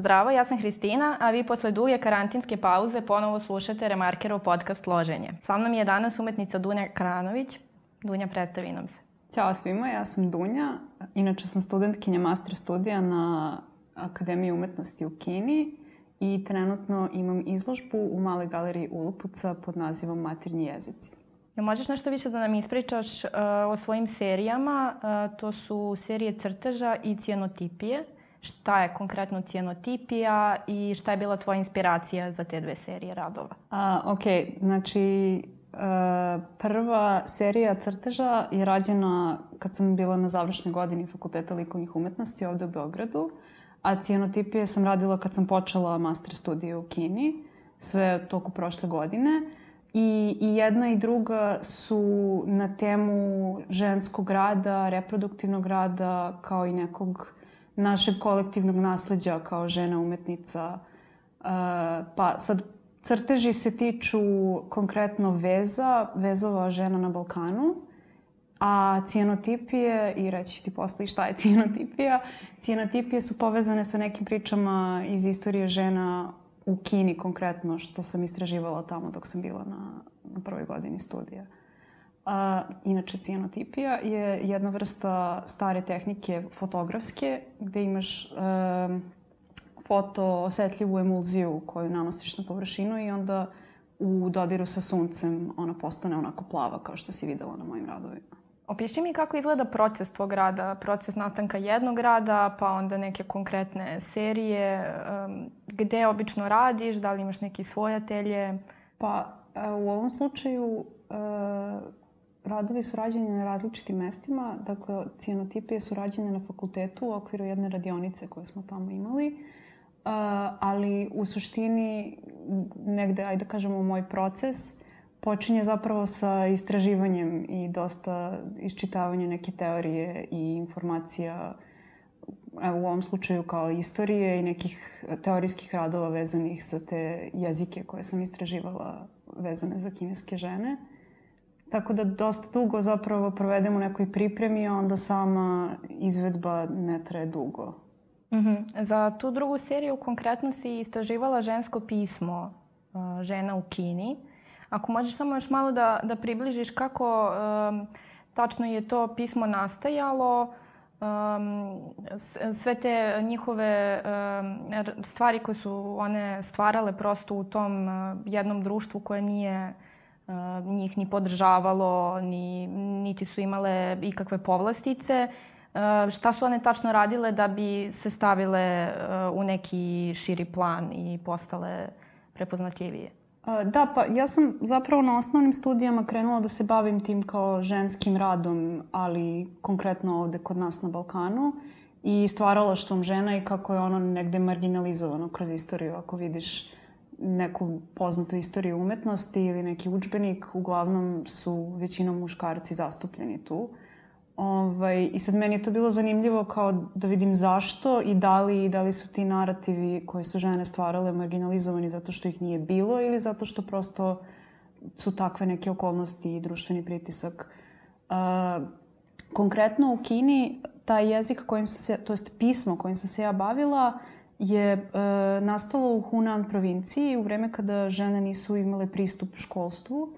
Zdravo, ja sam Hristina, a vi posle duge karantinske pauze ponovo slušate Remarkerov podcast Loženje. Sa mnom je danas umetnica Dunja Kranović. Dunja, predstavi nam se. Ćao svima, ja sam Dunja. Inače sam studentkinja master studija na Akademiji umetnosti u Kini i trenutno imam izložbu u Maloj galeriji Ulupuca pod nazivom Matirnji jezici. Ja možeš nešto više da nam ispričaš uh, o svojim serijama? Uh, to su serije crteža i cijenotipije. Šta je konkretno cijenotipija i šta je bila tvoja inspiracija za te dve serije radova? A, ok, znači uh, prva serija crteža je rađena kad sam bila na završnoj godini Fakulteta likovnih umetnosti ovde u Beogradu, a cijenotipije sam radila kad sam počela master studije u Kini, sve toku prošle godine. I, I jedna i druga su na temu ženskog rada, reproduktivnog rada, kao i nekog našeg kolektivnog nasledđa kao žena umetnica. Uh, pa sad, crteži se tiču konkretno veza, vezova žena na Balkanu, a cijenotipije, i reći ti posle šta je cijenotipija, cijenotipije su povezane sa nekim pričama iz istorije žena u Kini konkretno, što sam istraživala tamo dok sam bila na, na prvoj godini studija. A, inače, cijenotipija je jedna vrsta stare tehnike fotografske, gde imaš um, foto osetljivu emulziju koju nanosiš na površinu i onda u dodiru sa suncem ona postane onako plava kao što si videla na mojim radovima. Opiši mi kako izgleda proces tvog rada, proces nastanka jednog rada, pa onda neke konkretne serije, um, gde obično radiš, da li imaš neki svoj atelje? Pa u ovom slučaju uh, radovi su rađeni na različitim mestima, dakle cijenotipije su rađene na fakultetu u okviru jedne radionice koje smo tamo imali, ali u suštini negde, ajde da kažemo, moj proces počinje zapravo sa istraživanjem i dosta isčitavanja neke teorije i informacija evo u ovom slučaju kao istorije i nekih teorijskih radova vezanih za te jezike koje sam istraživala vezane za kineske žene. Tako da dosta dugo zapravo provedem u nekoj pripremi, a onda sama izvedba ne traje dugo. Mm -hmm. Za tu drugu seriju konkretno si istraživala žensko pismo uh, žena u Kini. Ako možeš samo još malo da, da približiš kako um, tačno je to pismo nastajalo, um, sve te njihove um, stvari koje su one stvarale prosto u tom uh, jednom društvu koje nije uh, njih ni podržavalo, ni, niti su imale ikakve povlastice. Šta su one tačno radile da bi se stavile u neki širi plan i postale prepoznatljivije? Da, pa ja sam zapravo na osnovnim studijama krenula da se bavim tim kao ženskim radom, ali konkretno ovde kod nas na Balkanu i stvaralaštvom žena i kako je ono negde marginalizovano kroz istoriju. Ako vidiš neku poznatu istoriju umetnosti ili neki učbenik, uglavnom su većinom muškarci zastupljeni tu. Ovaj, I sad meni je to bilo zanimljivo kao da vidim zašto i da li, da li su ti narativi koje su žene stvarale marginalizovani zato što ih nije bilo ili zato što prosto su takve neke okolnosti i društveni pritisak. Uh, konkretno u Kini taj jezik kojim se, to jest pismo kojim sam se ja bavila je uh, nastalo u Hunan provinciji u vreme kada žene nisu imale pristup školstvu uh,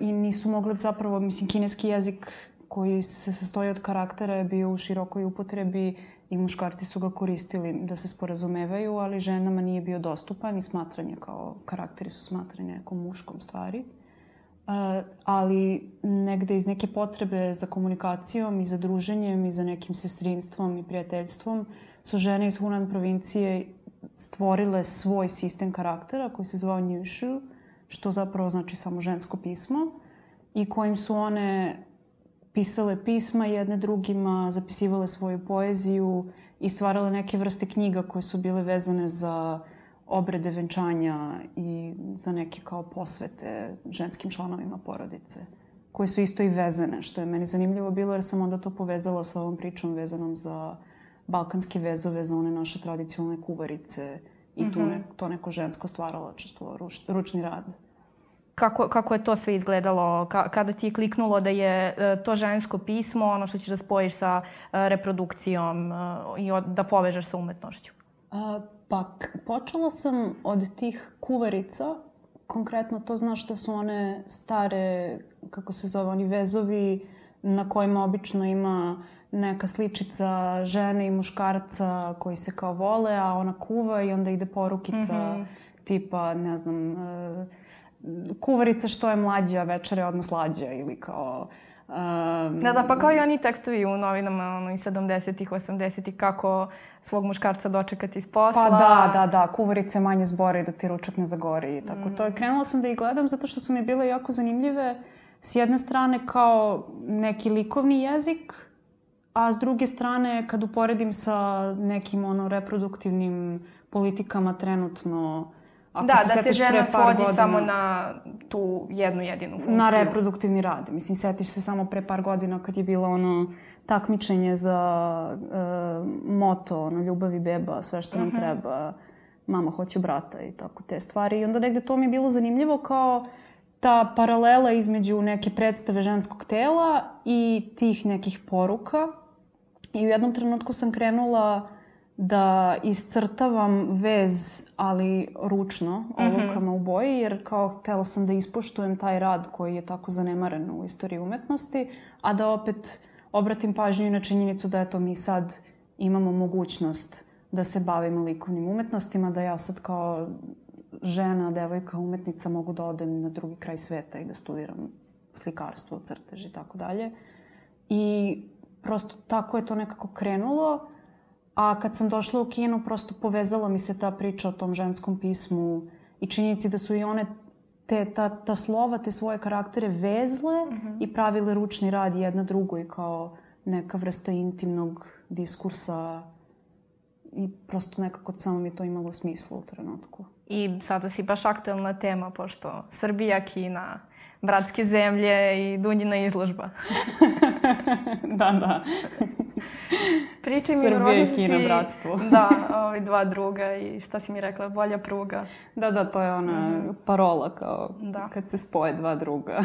i nisu mogle zapravo, mislim, kineski jezik koji se sastoji od karaktera je bio u širokoj upotrebi i muškarci su ga koristili da se sporazumevaju, ali ženama nije bio dostupan i smatranje kao karakteri su smatranje nekom muškom stvari. Uh, ali negde iz neke potrebe za komunikacijom i za druženjem i za nekim sestrinstvom i prijateljstvom su žene iz Hunan provincije stvorile svoj sistem karaktera koji se zvao Njushu, što zapravo znači samo žensko pismo i kojim su one pisale pisma jedne drugima, zapisivale svoju poeziju i stvarale neke vrste knjiga koje su bile vezane za obrede venčanja i za neke kao posvete ženskim članovima porodice koje su isto i vezane, što je meni zanimljivo bilo jer sam onda to povezala sa ovom pričom vezanom za balkanske vezove, za one naše tradicionalne kuvarice i mm -hmm. tu mhm. ne, to neko žensko stvaralačestvo, ruč, ručni rad kako, kako je to sve izgledalo, ka, kada ti je kliknulo da je e, to žensko pismo ono što ćeš da spojiš sa e, reprodukcijom e, i od, da povežeš sa umetnošću? A, pa, počela sam od tih kuvarica. Konkretno to znaš da su one stare, kako se zove, oni vezovi na kojima obično ima neka sličica žene i muškarca koji se kao vole, a ona kuva i onda ide porukica mm -hmm. tipa, ne znam, uh, kuvarica što je mlađa, večera je odmah slađa ili kao... Um, da, da, pa kao i oni tekstovi u novinama ono, i 70-ih, 80-ih, kako svog muškarca dočekati iz posla. Pa da, da, da, kuvarice manje zbore da ti ručak ne zagori i tako mm. to. Krenula sam da ih gledam zato što su mi bile jako zanimljive. S jedne strane kao neki likovni jezik, a s druge strane kad uporedim sa nekim ono reproduktivnim politikama trenutno Ako da, se da se žena svodi godina, samo na tu jednu jedinu funkciju. Na reproduktivni rad. Mislim, setiš se samo pre par godina kad je bilo ono takmičenje za uh, moto, ono, ljubav beba, sve što nam mhm. -huh. treba, mama hoće brata i tako te stvari. I onda negde to mi je bilo zanimljivo kao ta paralela između neke predstave ženskog tela i tih nekih poruka. I u jednom trenutku sam krenula da iscrtavam vez, ali ručno, olukama mm -hmm. u boji, jer kao htela sam da ispoštujem taj rad koji je tako zanemaren u istoriji umetnosti, a da opet obratim pažnju i na činjenicu da eto mi sad imamo mogućnost da se bavimo likovnim umetnostima, da ja sad kao žena, devojka, umetnica mogu da odem na drugi kraj sveta i da studiram slikarstvo, crtež i tako dalje. I prosto tako je to nekako krenulo A kad sam došla u kino, prosto povezala mi se ta priča o tom ženskom pismu i činjenici da su i one te, ta, ta slova, te svoje karaktere vezle mm -hmm. i pravile ručni rad jedna drugoj kao neka vrsta intimnog diskursa i prosto nekako samo mi to imalo smisla u trenutku. I sada si baš aktualna tema, pošto Srbija, Kina, bratske zemlje i Dunjina izložba. da, da. Pričaj mi, Srbije i Kina, si... bratstvo. da, ovi dva druga i šta si mi rekla, bolja pruga. Da, da, to je ona mm. parola kao da. kad se spoje dva druga.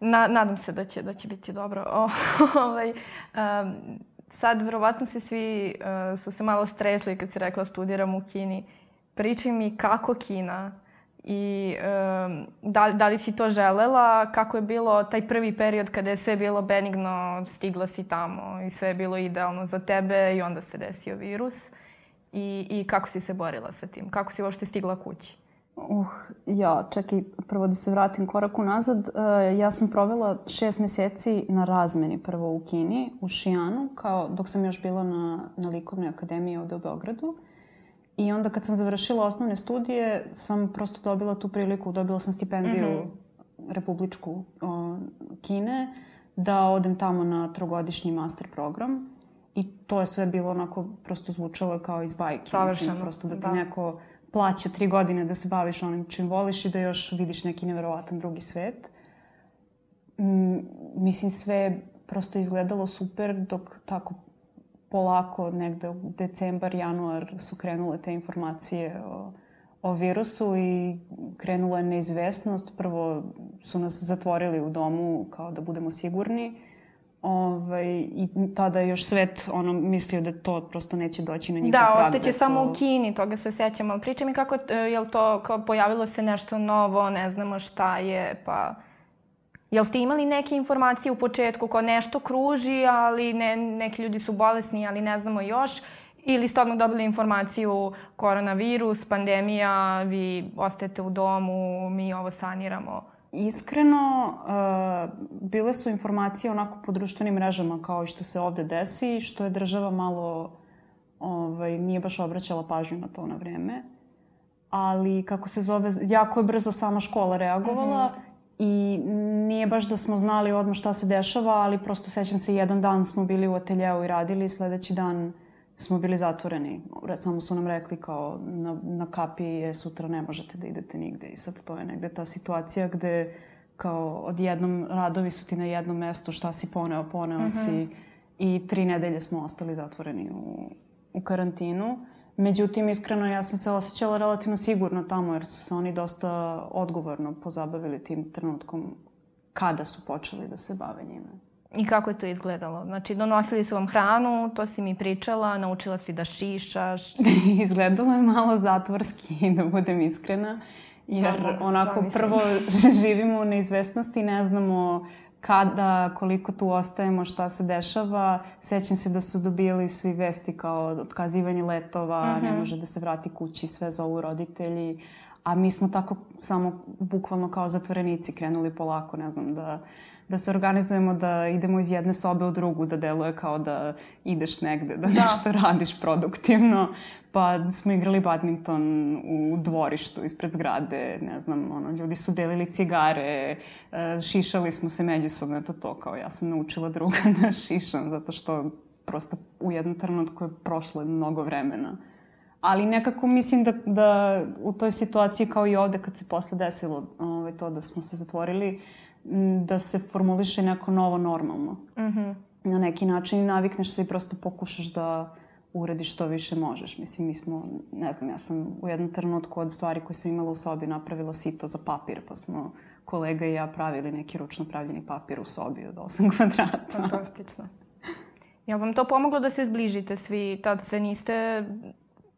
Na, nadam se da će, da će biti dobro. O, ovaj, um, sad, verovatno se svi uh, su se malo stresli kad si rekla studiram u Kini. Pričaj mi kako Kina i um, da, da li si to želela, kako je bilo taj prvi period kada je sve bilo benigno, stigla si tamo i sve je bilo idealno za tebe i onda se desio virus i, i kako si se borila sa tim? Kako si uopšte stigla kući? Uh, ja, čekaj, prvo da se vratim korak unazad. Uh, ja sam provela šest meseci na razmeni prvo u Kini, u Šijanu, kao dok sam još bila na, na likovnoj akademiji ovde u Beogradu. I onda kad sam završila osnovne studije, sam prosto dobila tu priliku, dobila sam stipendiju mm -hmm. republičku o, Kine, da odem tamo na trogodišnji master program. I to je sve bilo onako, prosto zvučalo kao iz bajke. Savršeno. Mislim, prosto da ti da. neko plaća tri godine da se baviš onim čim voliš i da još vidiš neki neverovatan drugi svet. Mm, mislim, sve prosto izgledalo super dok tako polako negde u decembar, januar su krenule te informacije o, o virusu i krenula je neizvesnost. Prvo su nas zatvorili u domu kao da budemo sigurni. Ovaj, I tada je još svet ono, mislio da to prosto neće doći na njihov da, prag. Da, ostaće to... samo u Kini, toga se sećam. Ali pričaj mi kako, e, je li to, kao pojavilo se nešto novo, ne znamo šta je, pa... Jel ste imali neke informacije u početku ko nešto kruži, ali ne, neki ljudi su bolesni, ali ne znamo još? Ili ste odmah dobili informaciju koronavirus, pandemija, vi ostajete u domu, mi ovo saniramo? Iskreno, uh, bile su informacije onako po društvenim mrežama kao i što se ovde desi, što je država malo ovaj, nije baš obraćala pažnju na to na vreme. Ali, kako se zove, jako je brzo sama škola reagovala mm -hmm I nije baš da smo znali odmah šta se dešava, ali prosto sećam se jedan dan smo bili u ateljeu i radili, sledeći dan smo bili zatvoreni. Samo su nam rekli kao na, na kapi je sutra ne možete da idete nigde. I sad to je negde ta situacija gde kao odjednom radovi su ti na jednom mestu, šta si poneo, poneo mm -hmm. si. I tri nedelje smo ostali zatvoreni u, u karantinu. Međutim, iskreno, ja sam se osjećala relativno sigurno tamo, jer su se oni dosta odgovorno pozabavili tim trenutkom kada su počeli da se bave njime. I kako je to izgledalo? Znači, donosili su vam hranu, to si mi pričala, naučila si da šišaš. izgledalo je malo zatvorski, da budem iskrena. Jer da, onako prvo živimo u neizvestnosti, ne znamo kada, koliko tu ostajemo, šta se dešava. Sećam se da su dobili svi vesti kao otkazivanje letova, mm -hmm. ne mhm. može da se vrati kući, sve zovu roditelji. A mi smo tako samo bukvalno kao zatvorenici krenuli polako, ne znam, da da se organizujemo da idemo iz jedne sobe u drugu, da deluje kao da ideš negde, da, da. nešto radiš produktivno. Pa smo igrali badminton u dvorištu ispred zgrade, ne znam, ono, ljudi su delili cigare, e, šišali smo se međusobno, to to, kao ja sam naučila druga da šišam, zato što prosto u jednom trenutku je prošlo mnogo vremena. Ali nekako mislim da, da u toj situaciji kao i ovde kad se posle desilo ovaj, to da smo se zatvorili, da se formuliše neko novo normalno. Mm -hmm. Na neki način i navikneš se i prosto pokušaš da urediš što više možeš. Mislim, mi smo, ne znam, ja sam u jednom trenutku od stvari koje sam imala u sobi napravila sito za papir, pa smo kolega i ja pravili neki ručno pravljeni papir u sobi od 8 kvadrata. Fantastično. Jel vam to pomoglo da se zbližite svi? Tad se niste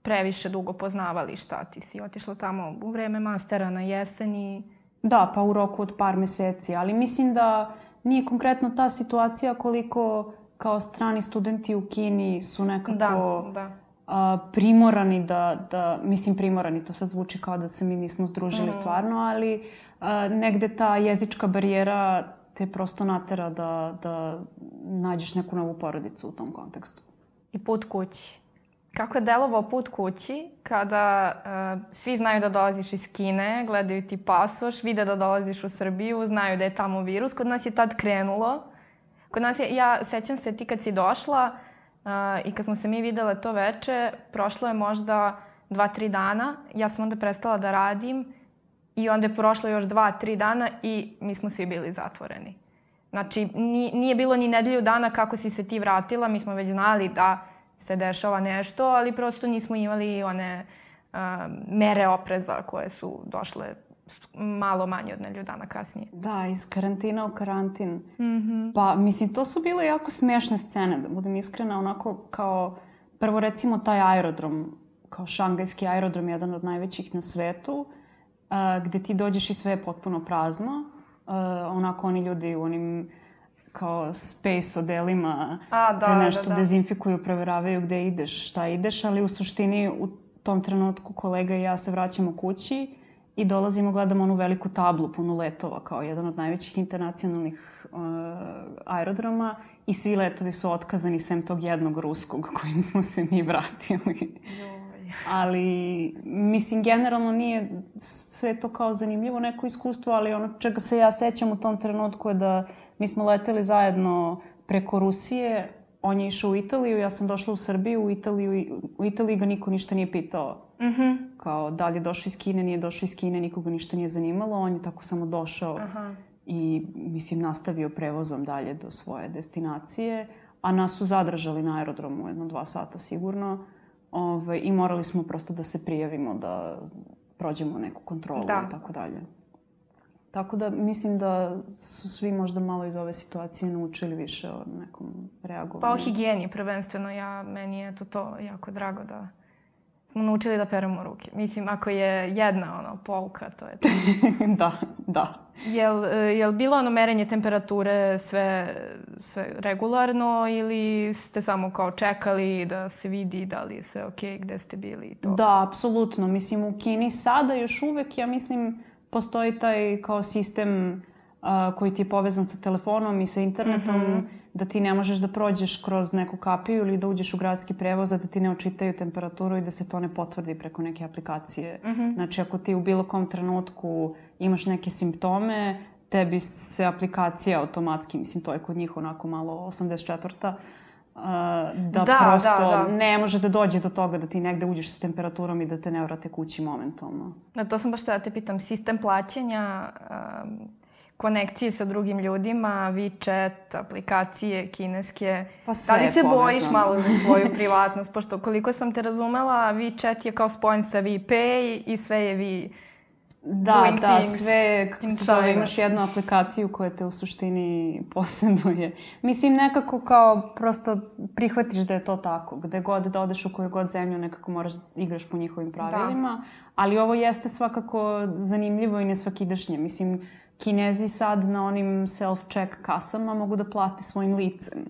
previše dugo poznavali šta ti si otišla tamo u vreme mastera na jeseni? Da, pa u roku od par meseci, ali mislim da nije konkretno ta situacija koliko kao strani studenti u Kini su nekako da, da. A, primorani da, da, mislim primorani, to sad zvuči kao da se mi nismo združili mm. stvarno, ali a, negde ta jezička barijera te prosto natera da, da nađeš neku novu porodicu u tom kontekstu. I put kući. Kako je delovao put kući kada uh, svi znaju da dolaziš iz Kine, gledaju ti pasoš, vide da dolaziš u Srbiju, znaju da je tamo virus. Kod nas je tad krenulo. Kod nas je, ja sećam se ti kad si došla uh, i kad smo se mi videle to veče, prošlo je možda dva, tri dana. Ja sam onda prestala da radim i onda je prošlo još dva, tri dana i mi smo svi bili zatvoreni. Znači, nije bilo ni nedelju dana kako si se ti vratila, mi smo već znali da se dešava nešto, ali prosto nismo imali one uh, mere opreza koje su došle malo manje od nelju dana kasnije. Da, iz karantina u karantin. Mm -hmm. Pa, mislim, to su bile jako smešne scene, da budem iskrena, onako kao, prvo recimo taj aerodrom, kao šangajski aerodrom, jedan od najvećih na svetu, uh, gde ti dođeš i sve je potpuno prazno. Uh, onako oni ljudi u onim kao space odelima A, da, te da, nešto da, da. dezinfikuju, proveravaju gde ideš, šta ideš, ali u suštini u tom trenutku kolega i ja se vraćamo kući i dolazimo, gledamo onu veliku tablu punu letova kao jedan od najvećih internacionalnih uh, aerodroma i svi letovi su otkazani sem tog jednog ruskog kojim smo se mi vratili. ali, mislim, generalno nije sve to kao zanimljivo neko iskustvo, ali ono čega se ja sećam u tom trenutku je da Mi smo leteli zajedno preko Rusije, on je išao u Italiju, ja sam došla u Srbiju, u Italiju, u Italiji ga niko ništa nije pitao. Mm -hmm. Kao, da li je došao iz Kine, nije došao iz Kine, nikoga ništa nije zanimalo, on je tako samo došao Aha. i, mislim, nastavio prevozom dalje do svoje destinacije, a nas su zadržali na aerodromu jedno dva sata sigurno Ove, ovaj, i morali smo prosto da se prijavimo da prođemo neku kontrolu da. i tako dalje. Tako da mislim da su svi možda malo iz ove situacije naučili više o nekom reagovanju. Pa o higijeni prvenstveno. Ja, meni je to to jako drago da smo naučili da peremo ruke. Mislim, ako je jedna ono, pouka, to je to. da, da. Jel, jel bilo ono merenje temperature sve, sve regularno ili ste samo kao čekali da se vidi da li je sve okej, okay, gde ste bili i to? Da, apsolutno. Mislim, u Kini sada još uvek, ja mislim, postoji taj kao sistem uh, koji ti je povezan sa telefonom i sa internetom, mm -hmm. da ti ne možeš da prođeš kroz neku kapiju ili da uđeš u gradski prevoz, da ti ne očitaju temperaturu i da se to ne potvrdi preko neke aplikacije. Mm -hmm. Znači, ako ti u bilo kom trenutku imaš neke simptome, tebi se aplikacija automatski, mislim, to je kod njih onako malo 84 da, da prosto da, da. ne može da dođe do toga da ti negde uđeš sa temperaturom i da te ne vrate kući momentalno. Da, to sam baš da te pitam. Sistem plaćanja, um, konekcije sa drugim ljudima, WeChat, aplikacije kineske. Pa sve da li se bojiš malo za svoju privatnost? Pošto koliko sam te razumela, WeChat je kao spojen sa WePay i sve je vi Da, da, sve, kako se zove, imaš jednu aplikaciju koja te u suštini posjeduje. Mislim, nekako kao prosto prihvatiš da je to tako. Gde god da odeš u koju god zemlju, nekako moraš da igraš po njihovim pravilima. Da. Ali ovo jeste svakako zanimljivo i nesvakidašnje. Mislim, Kinezi sad na onim self-check kasama mogu da plate svojim licem.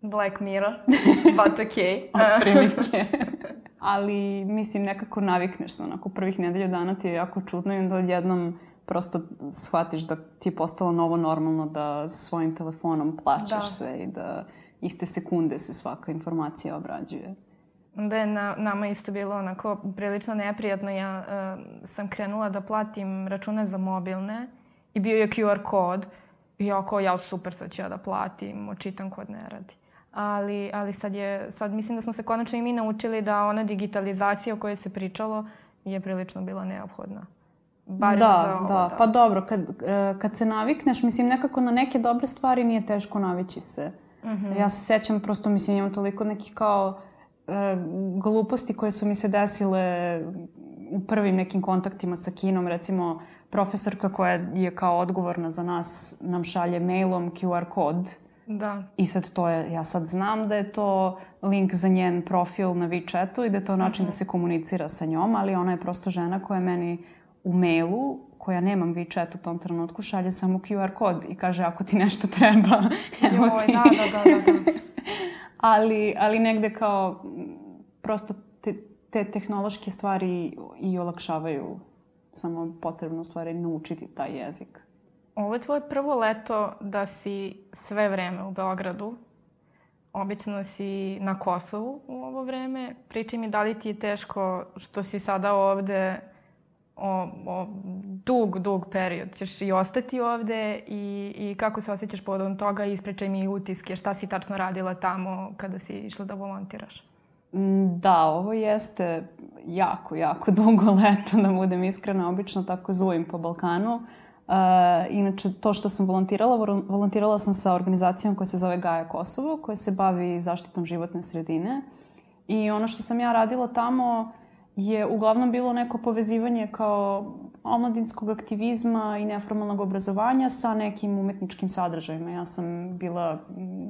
Black Mirror, but okay. Otprilike. Ali, mislim, nekako navikneš se, onako, prvih nedelja dana ti je jako čudno i onda odjednom prosto shvatiš da ti je postalo novo normalno da svojim telefonom plaćaš da. sve i da iste sekunde se svaka informacija obrađuje. Da je na, nama isto bilo onako prilično neprijatno. Ja uh, sam krenula da platim račune za mobilne i bio je QR kod. I ja kao, ja super, sad ću ja da platim, očitam kod ne radi ali, ali sad, je, sad mislim da smo se konačno i mi naučili da ona digitalizacija o kojoj se pričalo je prilično bila neophodna. Bar da, za ovo, da, da. Pa dobro, kad, e, kad se navikneš, mislim, nekako na neke dobre stvari nije teško navići se. Mm -hmm. Ja se sećam, prosto, mislim, imam toliko nekih kao e, gluposti koje su mi se desile u prvim nekim kontaktima sa kinom. Recimo, profesorka koja je kao odgovorna za nas nam šalje mailom QR kod Da. I sad to je, ja sad znam da je to link za njen profil na WeChatu i da je to način uh -huh. da mhm. se komunicira sa njom, ali ona je prosto žena koja meni u mailu, koja nemam WeChat u tom trenutku, šalje samo QR kod i kaže ako ti nešto treba, evo Joj, ti. Da, da, da, da. da. ali, ali negde kao prosto te, te tehnološke stvari i olakšavaju samo potrebno u stvari naučiti taj jezik. Ovo je tvoje prvo leto da si sve vreme u Beogradu. Obično si na Kosovu u ovo vreme. Priči mi da li ti je teško što si sada ovde o, o dug, dug period. Ćeš i ostati ovde i, i kako se osjećaš povodom toga i ispričaj mi utiske. Šta si tačno radila tamo kada si išla da volontiraš? Mm, da, ovo jeste jako, jako dugo leto, da budem iskrena. Obično tako zujim po Balkanu. Uh, Uh, inače, to što sam volontirala, volontirala sam sa organizacijom koja se zove Gaja Kosovo, koja se bavi zaštitom životne sredine. I ono što sam ja radila tamo je uglavnom bilo neko povezivanje kao omladinskog aktivizma i neformalnog obrazovanja sa nekim umetničkim sadržajima. Ja sam bila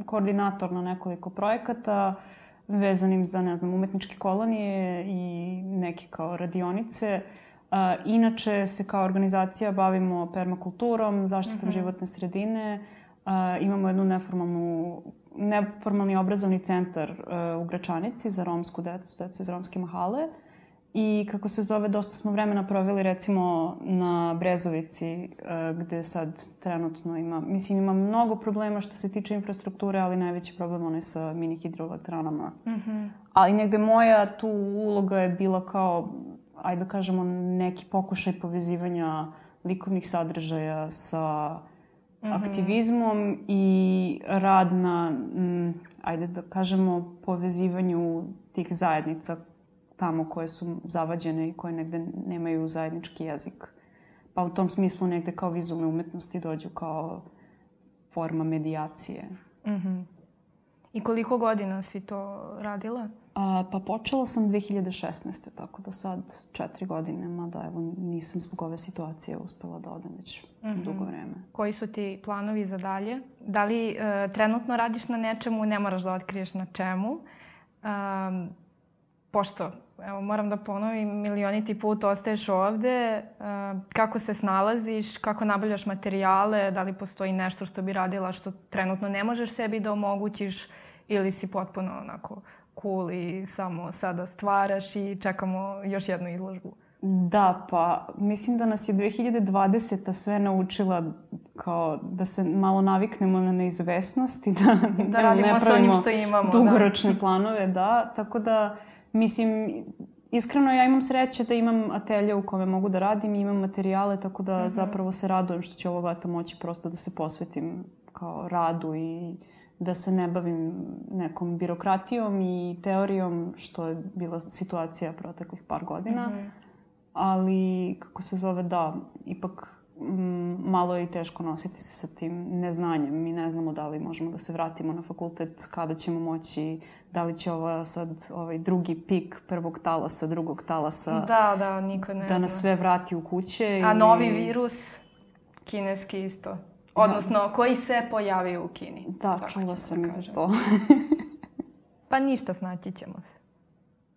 koordinator na nekoliko projekata vezanim za, ne znam, umetničke kolonije i neke kao radionice. Uh, inače se kao organizacija bavimo permakulturom, zaštitom mhm. -huh. životne sredine. Imamo jednu neformalnu, neformalni obrazovni centar a, u Gračanici za romsku decu, decu iz romske mahale. I kako se zove, dosta smo vremena proveli recimo na Brezovici gde sad trenutno ima, mislim ima mnogo problema što se tiče infrastrukture, ali najveći problem onaj sa mini hidroelektranama. Mm -hmm. Ali negde moja tu uloga je bila kao ajde da kažemo, neki pokušaj povezivanja likovnih sadržaja sa mm -hmm. aktivizmom i rad na, m, ajde da kažemo, povezivanju tih zajednica tamo koje su zavađene i koje negde nemaju zajednički jezik. Pa u tom smislu negde kao vizualne umetnosti dođu kao forma medijacije. Mm -hmm. I koliko godina si to radila? A, pa počela sam 2016. Tako da sad četiri godine, mada evo nisam zbog ove situacije uspela da odem već mm -hmm. dugo vreme. Koji su ti planovi za dalje? Da li e, trenutno radiš na nečemu, ne moraš da otkriješ na čemu? Um, pošto, evo, moram da ponovim, milioniti put ostaješ ovde, uh, kako se snalaziš, kako nabavljaš materijale, da li postoji nešto što bi radila što trenutno ne možeš sebi da omogućiš ili si potpuno onako cool i samo sada stvaraš i čekamo još jednu izložbu? Da, pa mislim da nas je 2020. sve naučila kao da se malo naviknemo na neizvesnost i da, da radimo ne sa onim što imamo. Da. Dugoročne da. planove, da. Tako da, mislim, iskreno ja imam sreće da imam atelje u kome mogu da radim i imam materijale, tako da mm -hmm. zapravo se radujem što će ovog leta moći prosto da se posvetim kao radu i da se ne bavim nekom birokratijom i teorijom, što je bila situacija proteklih par godina. Mm -hmm. Ali, kako se zove, da, ipak m, malo je i teško nositi se sa tim neznanjem. Mi ne znamo da li možemo da se vratimo na fakultet, kada ćemo moći, da li će ovo sad ovaj drugi pik prvog talasa, drugog talasa Da, da, niko ne da zna. nas sve vrati u kuće. A i- novi virus, kineski isto. Odnosno, koji se pojavio u Kini. Da, Tako čula sam da i za kažemo. to. Pa ništa, snaći ćemo se.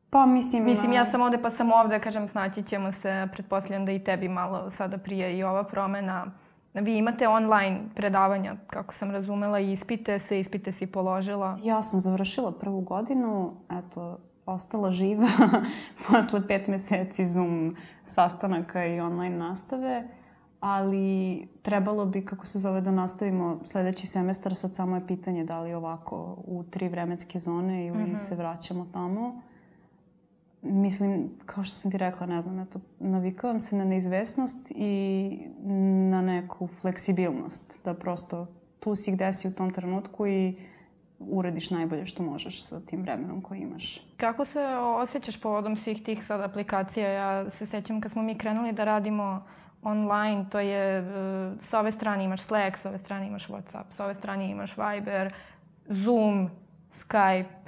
pa mislim... Mislim, ja sam ovde pa sam ovde, kažem, snaći ćemo se. Pretpostavljam da i tebi malo sada prije i ova promena. Vi imate online predavanja, kako sam razumela, i ispite, sve ispite si položila. Ja sam završila prvu godinu, eto, ostala živa posle pet meseci Zoom sastanaka i online nastave, ali trebalo bi, kako se zove, da nastavimo sledeći semestar. Sad samo je pitanje da li ovako u tri vremenske zone ili Mhm. se vraćamo tamo. Mislim, kao što sam ti rekla, ne znam, eto, navikavam se na neizvesnost i na neku fleksibilnost. Da prosto tu si gde si u tom trenutku i uradiš najbolje što možeš sa tim vremenom koji imaš. Kako se osjećaš povodom svih tih sad aplikacija? Ja se sećam kad smo mi krenuli da radimo online, to je e, sa ove strane imaš Slack, sa ove strane imaš Whatsapp, sa ove strane imaš Viber, Zoom, Skype,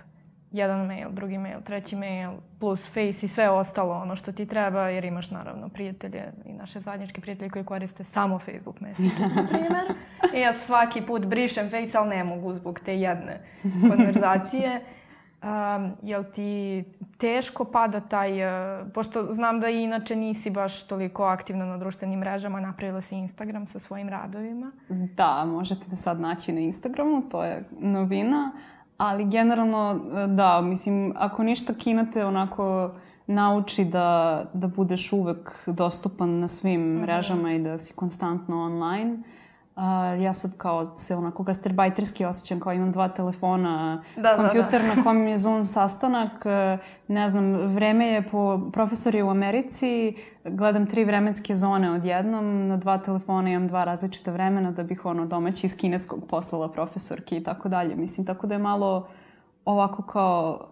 jedan mail, drugi mail, treći mail, plus Face i sve ostalo ono što ti treba, jer imaš naravno prijatelje i naše zajedničke prijatelje koji koriste samo Facebook Messenger, na primjer. I ja svaki put brišem Face, ali ne mogu zbog te jedne konverzacije. Um, jel ti teško pada taj, uh, pošto znam da inače nisi baš toliko aktivna na društvenim mrežama, napravila si Instagram sa svojim radovima. Da, možete me sad naći na Instagramu, to je novina. Ali generalno, da, mislim, ako ništa Kina te onako nauči da, da budeš uvek dostupan na svim mrežama i da si konstantno online. A, ja sad kao se onako gastarbajterski osjećam kao imam dva telefona, Da, da, da. kompjuter na kom je Zoom sastanak, e, ne znam, vreme je po, profesor je u Americi, gledam tri vremenske zone odjednom, na dva telefona imam dva različita vremena da bih ono domaći iz kineskog poslala profesorki i tako dalje. Mislim, tako da je malo ovako kao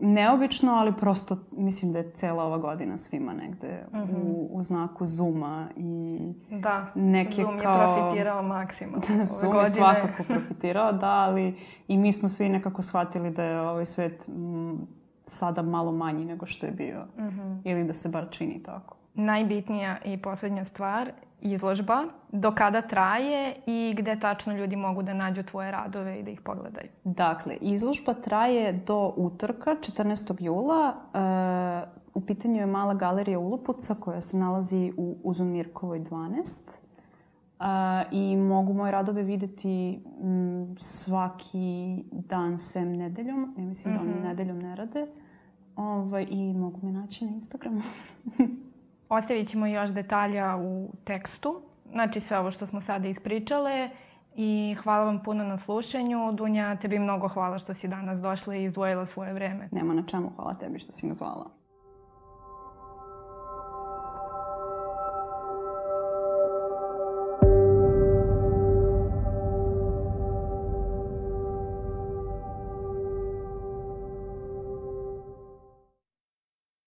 neobično, ali prosto mislim da je cela ova godina svima negde u, u znaku Zuma i Da, Neke Zoom je kao- profitirao maksimum ove Zoom je godine. svakako profitirao, da, ali i mi smo svi nekako shvatili da je ovaj svet m, sada malo manji nego što je bio. Ili da se bar čini tako. Najbitnija i poslednja stvar, izložba, do kada traje i gde tačno ljudi mogu da nađu tvoje radove i da ih pogledaju. Dakle, izložba traje do utorka, 14. jula. E, u pitanju je mala galerija Ulupuca koja se nalazi u Uzumirkovoj 12. E, I mogu moje radove videti m, svaki dan sem nedeljom. Ja mislim da oni nedeljom ne rade. Ovaj, I mogu me naći na Instagramu. Ostavit ćemo još detalja u tekstu, znači sve ovo što smo sada ispričale i hvala vam puno na slušanju. Dunja, tebi mnogo hvala što si danas došla i izdvojila svoje vreme. Nema na čemu, hvala tebi što si me zvala.